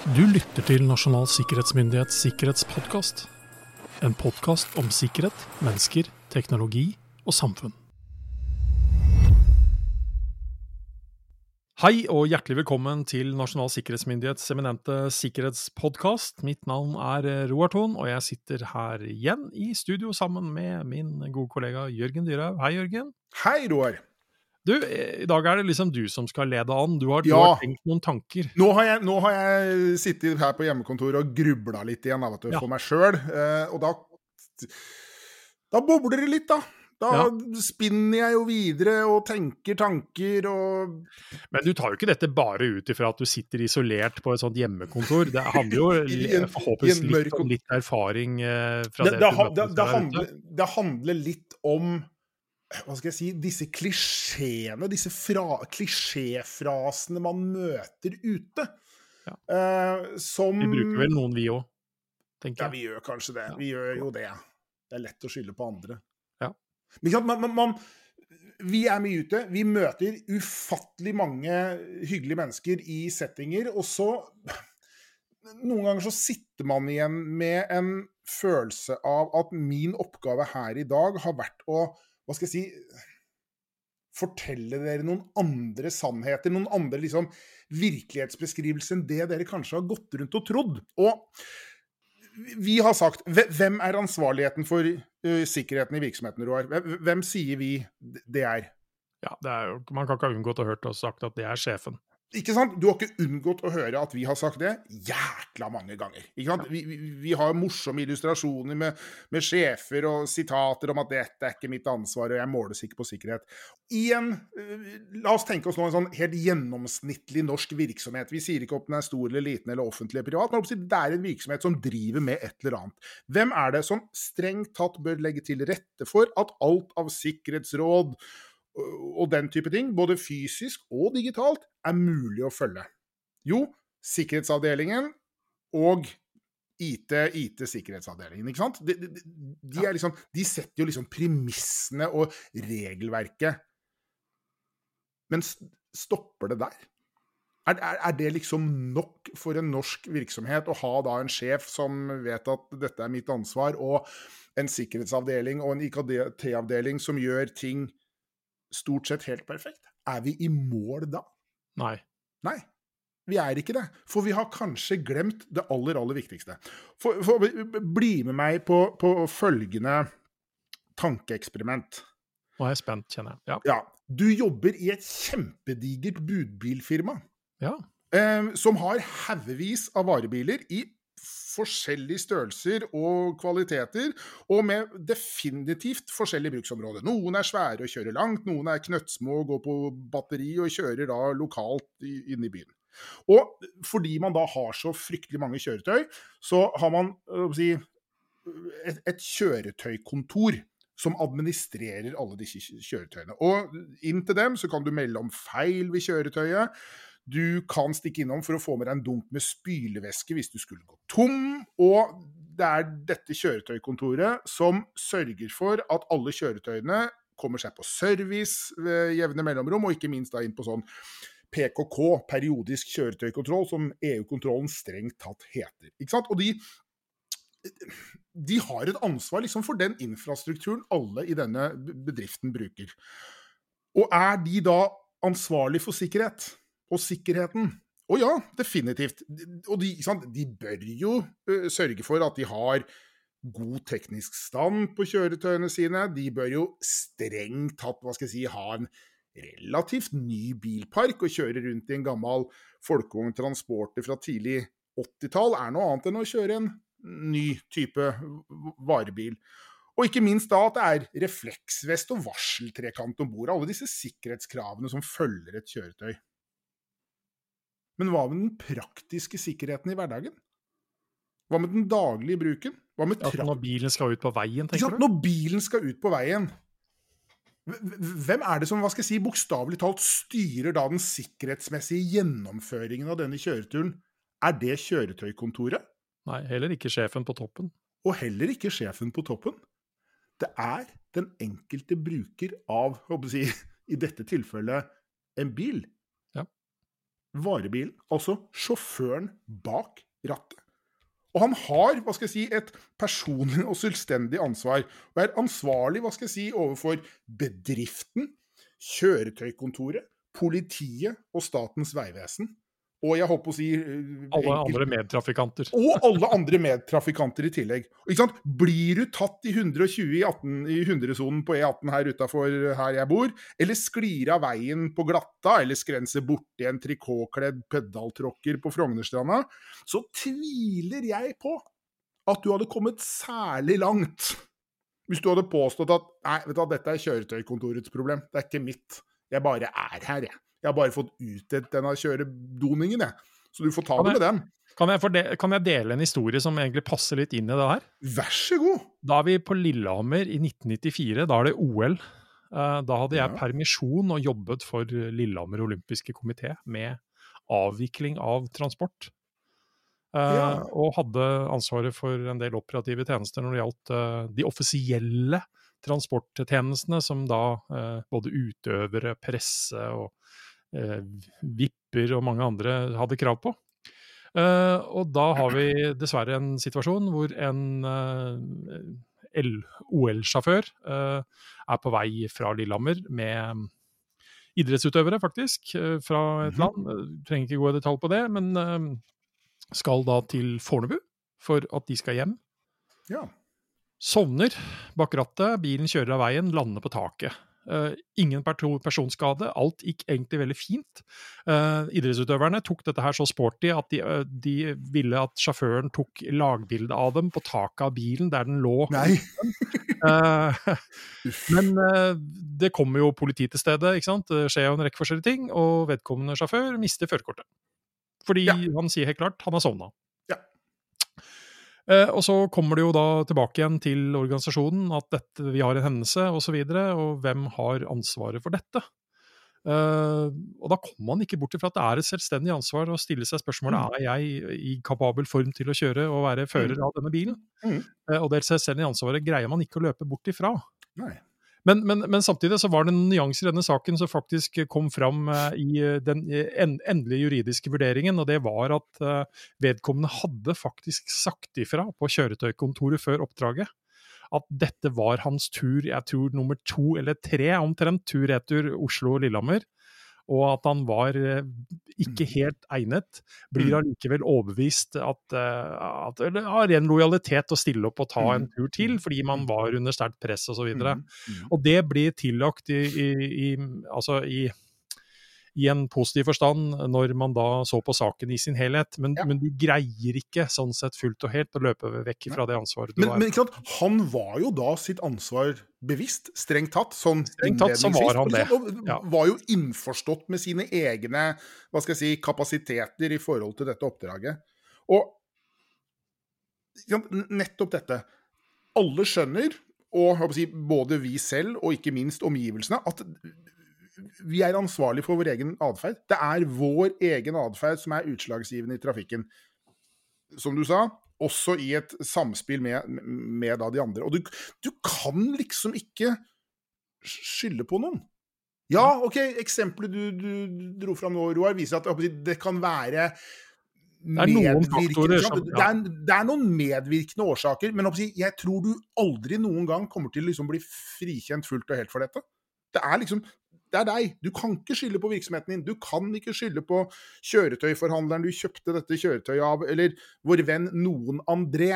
Du lytter til Nasjonal sikkerhetsmyndighets sikkerhetspodkast. En podkast om sikkerhet, mennesker, teknologi og samfunn. Hei og hjertelig velkommen til Nasjonal sikkerhetsmyndighets eminente sikkerhetspodkast. Mitt navn er Roar Thon, og jeg sitter her igjen i studio sammen med min gode kollega Jørgen Dyrhaug. Hei, Jørgen. Hei, Roar. Du, i dag er det liksom du som skal lede an. Du har, du har tenkt noen tanker. Nå har, jeg, nå har jeg sittet her på hjemmekontoret og grubla litt igjen av vet du, Ja. for meg sjøl. Eh, og da Da bobler det litt, da. Da spinner jeg jo videre og tenker tanker og Men du tar jo ikke dette bare ut ifra at du sitter isolert på et sånt hjemmekontor. Det handler jo en- forhåpentligvis litt om litt erfaring eh, fra det, det, det, det, handler, det handler litt om hva skal jeg si, disse klisjeene, disse fra, klisjéfrasene man møter ute. Ja. Uh, som Vi bruker vel noen, vi òg, tenker jeg. vi gjør kanskje det. Ja. Vi gjør jo det. Det er lett å skylde på andre. Ja. Men ikke sant, man, man, man, vi er mye ute. Vi møter ufattelig mange hyggelige mennesker i settinger, og så Noen ganger så sitter man igjen med en følelse av at min oppgave her i dag har vært å Hva skal jeg si Fortelle dere noen andre sannheter, noen andre liksom virkelighetsbeskrivelser enn det dere kanskje har gått rundt og trodd. Og vi har sagt Hvem er ansvarligheten for uh, sikkerheten i virksomheten, Roar? Hvem, sier vi det er? Ja, er jo, man kan ikke ha unngått å hørt oss sagt at det er sjefen. Ikke sant? Du har ikke unngått å høre at vi har sagt det jækla mange ganger. Ikke sant? Vi, vi, vi har morsomme illustrasjoner med, med sjefer og sitater om at 'dette er ikke mitt ansvar', og 'jeg måles ikke på sikkerhet'. I en, øh, La oss tenke oss nå en sånn helt gjennomsnittlig norsk virksomhet. Vi sier ikke om den er stor eller liten eller offentlig eller privat, men det er en virksomhet som driver med et eller annet. Hvem er det som strengt tatt bør legge til rette for at alt av sikkerhetsråd og den type ting, både fysisk og digitalt, er mulig å følge? Jo, sikkerhetsavdelingen og IT, IT-sikkerhetsavdelingen, ikke sant? De, de, de, liksom, de setter jo liksom premissene og regelverket. Men stopper det der? Er, er, er det liksom nok for en norsk virksomhet å ha da en sjef som vet at dette er mitt ansvar, og en sikkerhetsavdeling og en IKT-avdeling som gjør ting stort sett helt perfekt? Er vi i mål da? Nei. Nei. Vi er ikke det. For vi har kanskje glemt det aller, aller viktigste. For, for, bli med meg på, på følgende tankeeksperiment. Nå er jeg spent, kjenner jeg. Ja. Ja, du jobber i et kjempedigert budbilfirma ja. eh, som har haugevis av varebiler i forskjellige størrelser og kvaliteter, og med definitivt forskjellige bruksområder. Noen er svære og kjører langt, noen er knøttsmå og går på batteri og kjører da lokalt inne i byen. Og fordi man da har så fryktelig mange kjøretøy, så har man si, et, et kjøretøykontor som administrerer alle disse kjøretøyene. Og inn til dem så kan du melde om feil ved kjøretøyet. Du kan stikke innom for å få med deg en dunk med spylevæske hvis du skulle gå tom. Og det er dette kjøretøykontoret som sørger for at alle kjøretøyene kommer seg på service ved jevne mellomrom, og ikke minst da inn på sånn PKK, periodisk kjøretøykontroll, som EU-kontrollen strengt tatt heter. Ikke sant? Og de, de har et ansvar liksom for den infrastrukturen alle i denne bedriften bruker. Og er de da ansvarlig for sikkerhet? Og sikkerheten? Og ja, definitivt. Og de, de bør jo uh, sørge for at de har god teknisk stand på kjøretøyene sine. De bør jo strengt tatt, hva skal jeg si, ha en relativt ny bilpark. Å kjøre rundt i en gammel folkevogn transporter fra tidlig 80-tall er noe annet enn å kjøre en ny type varebil. Og ikke minst da at det er refleksvest og varseltrekant om bord. Alle disse sikkerhetskravene som følger et kjøretøy. Men hva med den praktiske sikkerheten i hverdagen? Hva med den daglige bruken? Hva med ja, når bilen skal ut på veien, tenker sant? du? Når bilen skal ut på veien, hvem er det som hva skal jeg si, bokstavelig talt styrer da den sikkerhetsmessige gjennomføringen av denne kjøreturen? Er det kjøretøykontoret? Nei, heller ikke sjefen på toppen. Og heller ikke sjefen på toppen. Det er den enkelte bruker av, håper jeg i dette tilfellet, en bil. Varebilen, altså sjåføren bak rattet. Og han har hva skal jeg si, et personlig og selvstendig ansvar, og er ansvarlig hva skal jeg si, overfor bedriften, kjøretøykontoret, politiet og Statens vegvesen og jeg håper å si eh, Alle andre medtrafikanter. Og alle andre medtrafikanter i tillegg. Blir du tatt i 120 i, 18, i 100-sonen på E18 her utafor her jeg bor, eller sklir av veien på glatta, eller skrenser borti en trikotkledd pedaltråkker på Frognerstranda, så tviler jeg på at du hadde kommet særlig langt hvis du hadde påstått at nei, vet du dette er kjøretøykontorets problem, det er ikke mitt. Jeg bare er her, jeg. Jeg har bare fått utdelt denne kjøredoningen, jeg. Så du får ta det med den. Kan jeg, de, kan jeg, dele en historie som egentlig passer litt inn i det her? Vær så god. Da er vi på Lillehammer i 1994. Da er det OL. Eh, da hadde jeg ja. permisjon og jobbet for Lillehammer olympiske komité med avvikling av transport. Eh, ja. Og hadde ansvaret for en del operative tjenester når det gjaldt eh, de offisielle transporttjenestene, som da både utøvere, presse og Vipper og mange andre hadde krav på. Eh, og da har vi dessverre en situasjon hvor en eh, OL-sjåfør eh, er på vei fra Lillehammer med idrettsutøvere, faktisk, eh, fra et mhm. land. Jeg trenger ikke gå i detalj på det, men eh, skal da til Fornebu for at de skal hjem. Ja. Sovner bak rattet, bilen kjører av veien, lander på taket. Uh, ingen personskade, alt gikk egentlig veldig fint. Uh, idrettsutøverne tok dette her så sporty at de, uh, de ville at sjåføren tok lagbilde av dem på taket av bilen der den lå. Nei. men det kommer jo politi til stedet, ikke sant? det skjer jo en rekke forskjellige ting, og vedkommende sjåfør mister førerkortet. Fordi ja. han sier helt klart han har sovna. Eh, og så kommer det jo da tilbake igjen til organisasjonen at dette, vi har en hendelse osv., og, så videre, og hvem har ansvaret for dette? Uh, og da kommer man ikke bort ifra at det er et selvstendig ansvar å stille seg spørsmålet mm. er jeg i kapabel form til å kjøre og være fører mm. av denne bilen. Mm. Uh, og det selvstendige ansvaret greier man ikke å løpe bort ifra. Nei. Men, men, men, samtidig så var det noen nyanser i denne saken som faktisk kom fram uh, i eh, den endelige juridiske vurderingen, og det var at vedkommende hadde faktisk sagt ifra på kjøretøykontoret før oppdraget at dette var hans tur, jeg tror nummer to eller tre omtrent, tur-retur Oslo-Lillehammer og at han var eh, ikke mm. helt egnet, blir mm. allikevel overbevist at, eh, at eller har ren lojalitet å stille opp og ta en mm. tur til, fordi man var under sterkt press osv. Og, så og det blir tillagt i, i, i, altså i i en positiv forstand når man da så på saken i sin helhet. Men, ja. men du greier ikke sånn sett fullt og helt å løpe vekk fra det ansvaret du men, har. Men ikke sant? han var jo da sitt ansvar bevisst, strengt tatt. Sånn strengt tatt så var han det. Ja. var jo innforstått med sine egne hva skal jeg si, kapasiteter i forhold til dette oppdraget. Og nettopp dette. Alle skjønner, og si, både vi selv og ikke minst omgivelsene, at vi er ansvarlig for vår egen atferd. Det er vår egen atferd som er utslagsgivende i trafikken. Som du sa, også i et samspill med, med de andre. Og du, du, kan liksom ikke skylde på noen. Ja, OK, eksempelet du, du dro fram nå, Roar, viser at det kan være det er faktorer som, ja. det, er, det, er, noen medvirkende årsaker, men jeg tror du aldri noen gang kommer til å liksom bli frikjent fullt og helt for dette. Det er liksom det er deg. Du kan ikke skylde på virksomheten din. Du kan ikke skylde på kjøretøyforhandleren du kjøpte dette kjøretøyet av, eller vår venn noen André.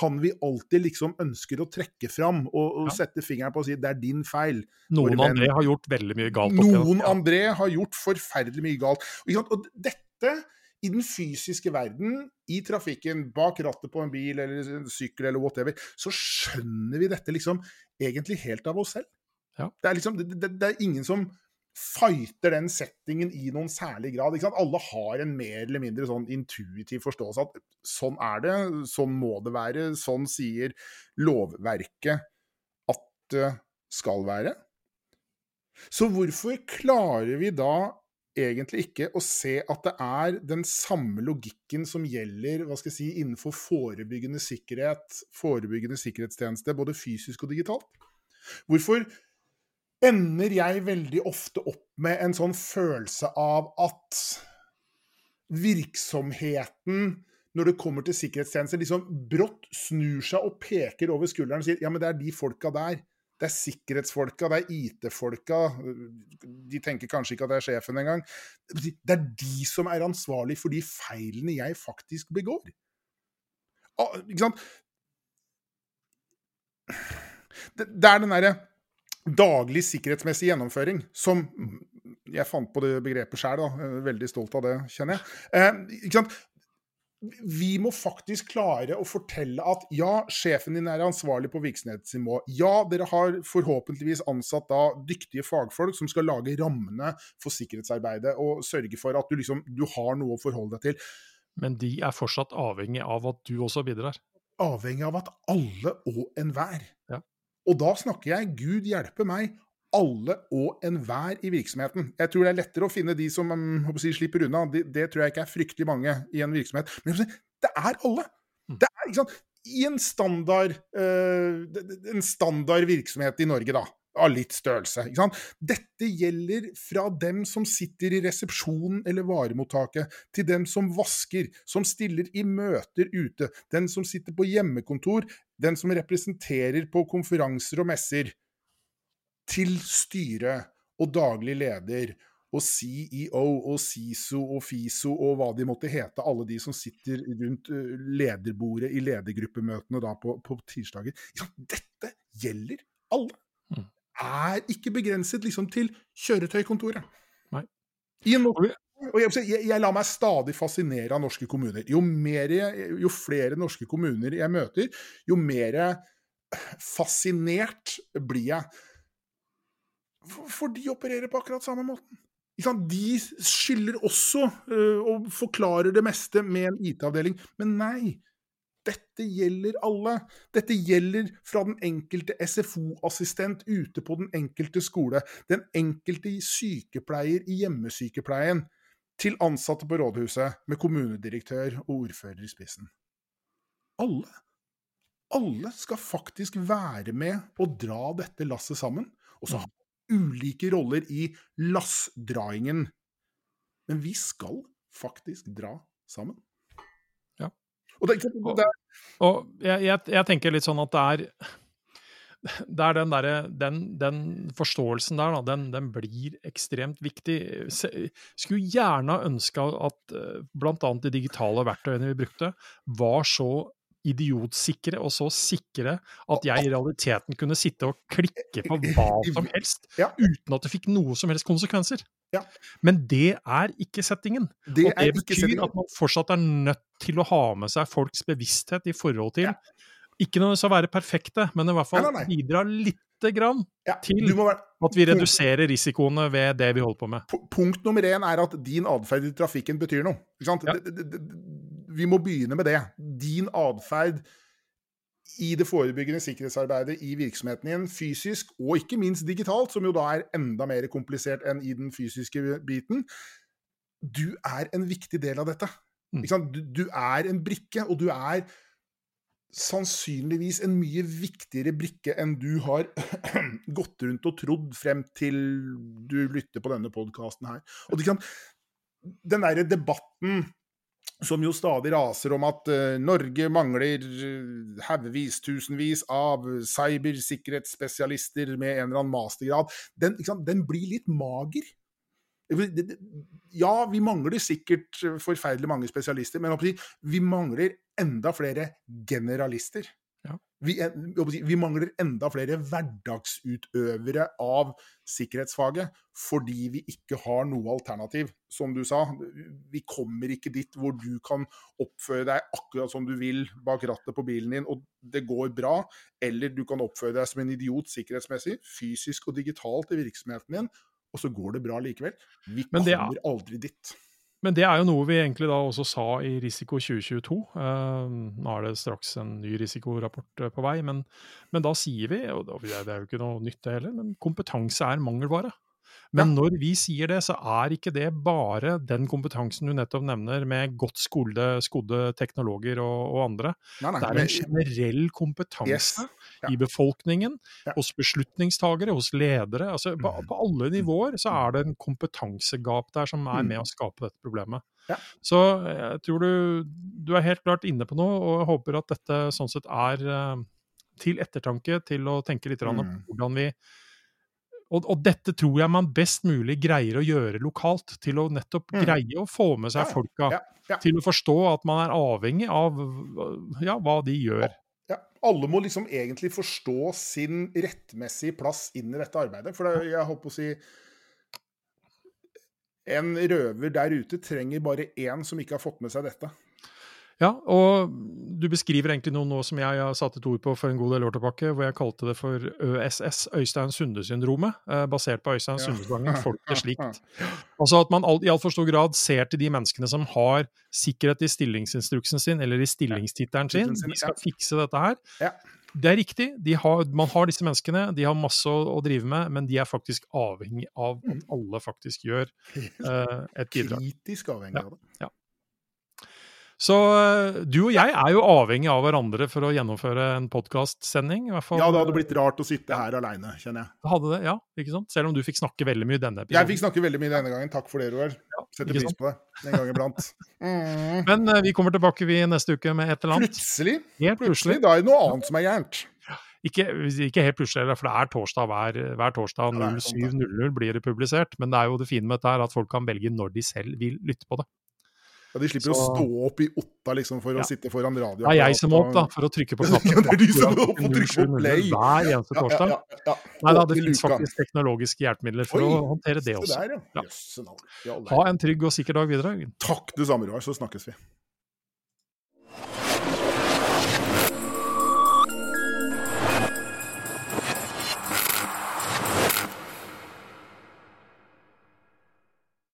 Han vi alltid liksom ønsker å trekke fram og, og ja. sette fingeren på og si det er din feil. Noen André har gjort veldig mye galt. Noen ja. André har gjort forferdelig mye galt. Og dette i den fysiske verden, i trafikken, bak rattet på en bil eller en sykkel eller whatever, så skjønner vi dette liksom egentlig helt av oss selv. Ja. Det, er liksom, det, det, er ingen som fighter den settingen i noen særlig grad. Alle har en mer eller mindre sånn intuitiv forståelse at sånn er det, sånn må det være, sånn sier lovverket at det skal være. Så hvorfor klarer vi da egentlig ikke å se at det er den samme logikken som gjelder hva skal jeg si, innenfor forebyggende sikkerhet, forebyggende sikkerhetstjeneste, både fysisk og digitalt? Hvorfor ender jeg veldig ofte opp med en sånn følelse av at virksomheten når det kommer til sikkerhetstjenester, liksom brått snur seg og peker over skulderen og sier ja, men det er de folka der. Det er sikkerhetsfolka, det er IT-folka. De tenker kanskje ikke at det er sjefen engang. Det er de som er ansvarlig for de feilene jeg faktisk begår. Ah, ikke sant? Det, det er den derre daglig sikkerhetsmessig gjennomføring som Jeg fant på det begrepet sjøl, veldig stolt av det, kjenner jeg. Eh, vi må faktisk klare å fortelle at ja, sjefen din er ansvarlig på virksomhetsnivå. Ja, dere har forhåpentligvis ansatt da dyktige fagfolk som skal lage rammene for sikkerhetsarbeidet og sørge for at du liksom du har noe å forholde deg til. Men de er fortsatt avhengig av at du også bidrar? Avhengig av at alle og enhver. Ja. Og da snakker jeg, gud hjelpe meg, alle og enhver i virksomheten. Jeg tror det er lettere å finne de som um, si, slipper unna. Det, det, tror jeg ikke er fryktelig mange i en virksomhet. Men det er alle! Mm. Det er, ikke sant? I en standard, uh, en standard virksomhet i Norge, da, av litt størrelse. Ikke sant? Dette gjelder fra dem som sitter i resepsjonen eller varemottaket, til dem som vasker, som stiller i møter ute, den som sitter på hjemmekontor, den som representerer på konferanser og messer til styret og daglig leder og CEO og SISO og FISO og hva de måtte hete, alle de som sitter rundt lederbordet i ledergruppemøtene da på, på tirsdager. Ja, dette gjelder alle! Det Er ikke begrenset liksom til kjøretøykontoret. Nei. Og jeg, jeg, lar meg stadig fascinere av norske kommuner. Jo, mer, jo flere norske kommuner jeg møter, jo mer fascinert blir jeg for de opererer på akkurat samme måten. De skylder også uh, og forklarer det meste med en IT-avdeling. Men nei, dette gjelder alle. Dette gjelder fra den enkelte SFO-assistent ute på den enkelte skole, den enkelte sykepleier i hjemmesykepleien, til ansatte på rådhuset med kommunedirektør og ordfører i spissen. Alle. Alle skal faktisk være med og dra dette lasset sammen. Og så ha ulike roller i lassdraingen. Men vi skal faktisk dra sammen. Ja. Og, det, det, og jeg, jeg, jeg, tenker litt sånn at det er det er den, der, den, den forståelsen der, da, den, den, blir ekstremt viktig. Skulle gjerne ønska at eh, bl.a. de digitale verktøyene vi brukte, var så idiotsikre og så sikre at jeg i realiteten kunne sitte og klikke på hva som helst ja. uten at det fikk noe som helst konsekvenser. Ja. Men det er ikke settingen. Det og det betyr at man fortsatt er nødt til å ha med seg folks bevissthet i forhold til ja. Ikke nødvendigvis å være perfekte, men i hvert fall nei, nei, nei. bidra lite grann til være... at vi reduserer risikoene ved det vi holder på med. Punkt nummer én er at din atferd i trafikken betyr noe. Det, det, det, vi må begynne med det. Din atferd i det forebyggende sikkerhetsarbeidet i virksomheten din, fysisk og ikke minst digitalt, som jo da er enda mer komplisert enn i den fysiske biten. Du er en viktig del av dette. Mm. Du, du, er en brikke, og du er sannsynligvis en mye viktigere brikke enn du har gått rundt og trodd frem til du lytter på denne podkasten her. Og liksom, den derre debatten som jo stadig raser om at uh, Norge mangler uh, haugevis, tusenvis av cybersikkerhetsspesialister med en eller annen mastergrad, den, den blir litt mager. Ja, vi mangler sikkert forferdelig mange spesialister, men vi mangler enda flere generalister. Ja. Vi, vi, mangler enda flere hverdagsutøvere av sikkerhetsfaget fordi vi ikke har noe alternativ. Som du sa, vi kommer ikke dit hvor du kan oppføre deg akkurat som du vil bak rattet på bilen din, og det går bra. Eller du kan oppføre deg som en idiot sikkerhetsmessig, fysisk og digitalt i virksomheten din, og så går det bra likevel. Vi kommer er... aldri dit. Men det er jo noe vi egentlig da også sa i Risiko 2022. Uh, ehm, nå er det straks en ny risikorapport uh, på vei, men, men, da sier vi, og det er jo ikke noe nytt det heller, men kompetanse er mangelvare. Men når vi sier det, så er ikke det bare den kompetansen du nettopp nevner, med godt skolde, skodde teknologer og, og andre. Nei, nei, det er en generell kompetanse yes. ja. i befolkningen, ja. hos beslutningstagere, hos ledere. altså på, mm. på, alle nivåer så er det en kompetansegap der som er mm. med å skape dette problemet. Ja. Så jeg tror du, du er helt klart inne på noe, og jeg håper at dette sånn sett er eh, til ettertanke, til å tenke litt mm. på Mm. hvordan vi og, og dette tror jeg man best mulig greier å gjøre lokalt, til å nettopp Mm. greie å få med seg Ja, folka. Ja, ja, Til å forstå at man er avhengig av ja, hva de gjør. ja. Alle må liksom egentlig forstå sin rettmessige plass inn i dette arbeidet. For det, jeg holdt på å si En røver der ute trenger bare én som ikke har fått med seg dette. Ja, og du beskriver egentlig noe nå som jeg har satt et ord på for en god del år tilbake, hvor jeg kalte det for ØSS, Øystein Sunde-syndromet, eh, basert på Øystein Ja. Sunde-sangen 'Folket slikt'. Altså at man i altfor stor grad ser til de menneskene som har sikkerhet i stillingsinstruksen sin, eller i stillingstittelen sin. De skal fikse dette her. Det er riktig, de har, man har disse menneskene, de har masse å, å drive med, men de er faktisk avhengig av at Mm. alle faktisk gjør uh, et bidrag. Kritisk avhengig av det. Så eh, du og jeg er jo avhengig av hverandre for å gjennomføre en podkastsending. I. Ja, det hadde blitt rart å sitte her aleine, kjenner jeg. Hadde det, ja, ikke sant? Selv om du fikk snakke veldig mye denne Jeg fikk snakke veldig mye denne gangen. Takk for det, Roar. Setter pris på det en gang iblant. Mm. Men eh, vi kommer tilbake vi neste uke med et eller annet. Plutselig, Helt plutselig. plutselig, da er det noe annet som er gærent. Ikke, ikke helt plutselig, for det er torsdag hver, hver torsdag Ja, det er sant, det. 07.00 blir det publisert. Men det er jo det fine med dette her at folk kan velge når de selv vil lytte på det. Ja, de slipper å stå opp i Otta liksom, for Ja. å sitte foran radio. Det er jeg som må opp, da, for å trykke på knappen. Ja, det er du som må opp og trykke på 07.00 play. Hver eneste torsdag. Ja, Nei da, det finnes faktisk teknologiske hjelpemidler for Oi, å håndtere det også. der, navn. Ja, Ha en trygg og sikker dag videre. Takk det samme, Roar, så snakkes vi.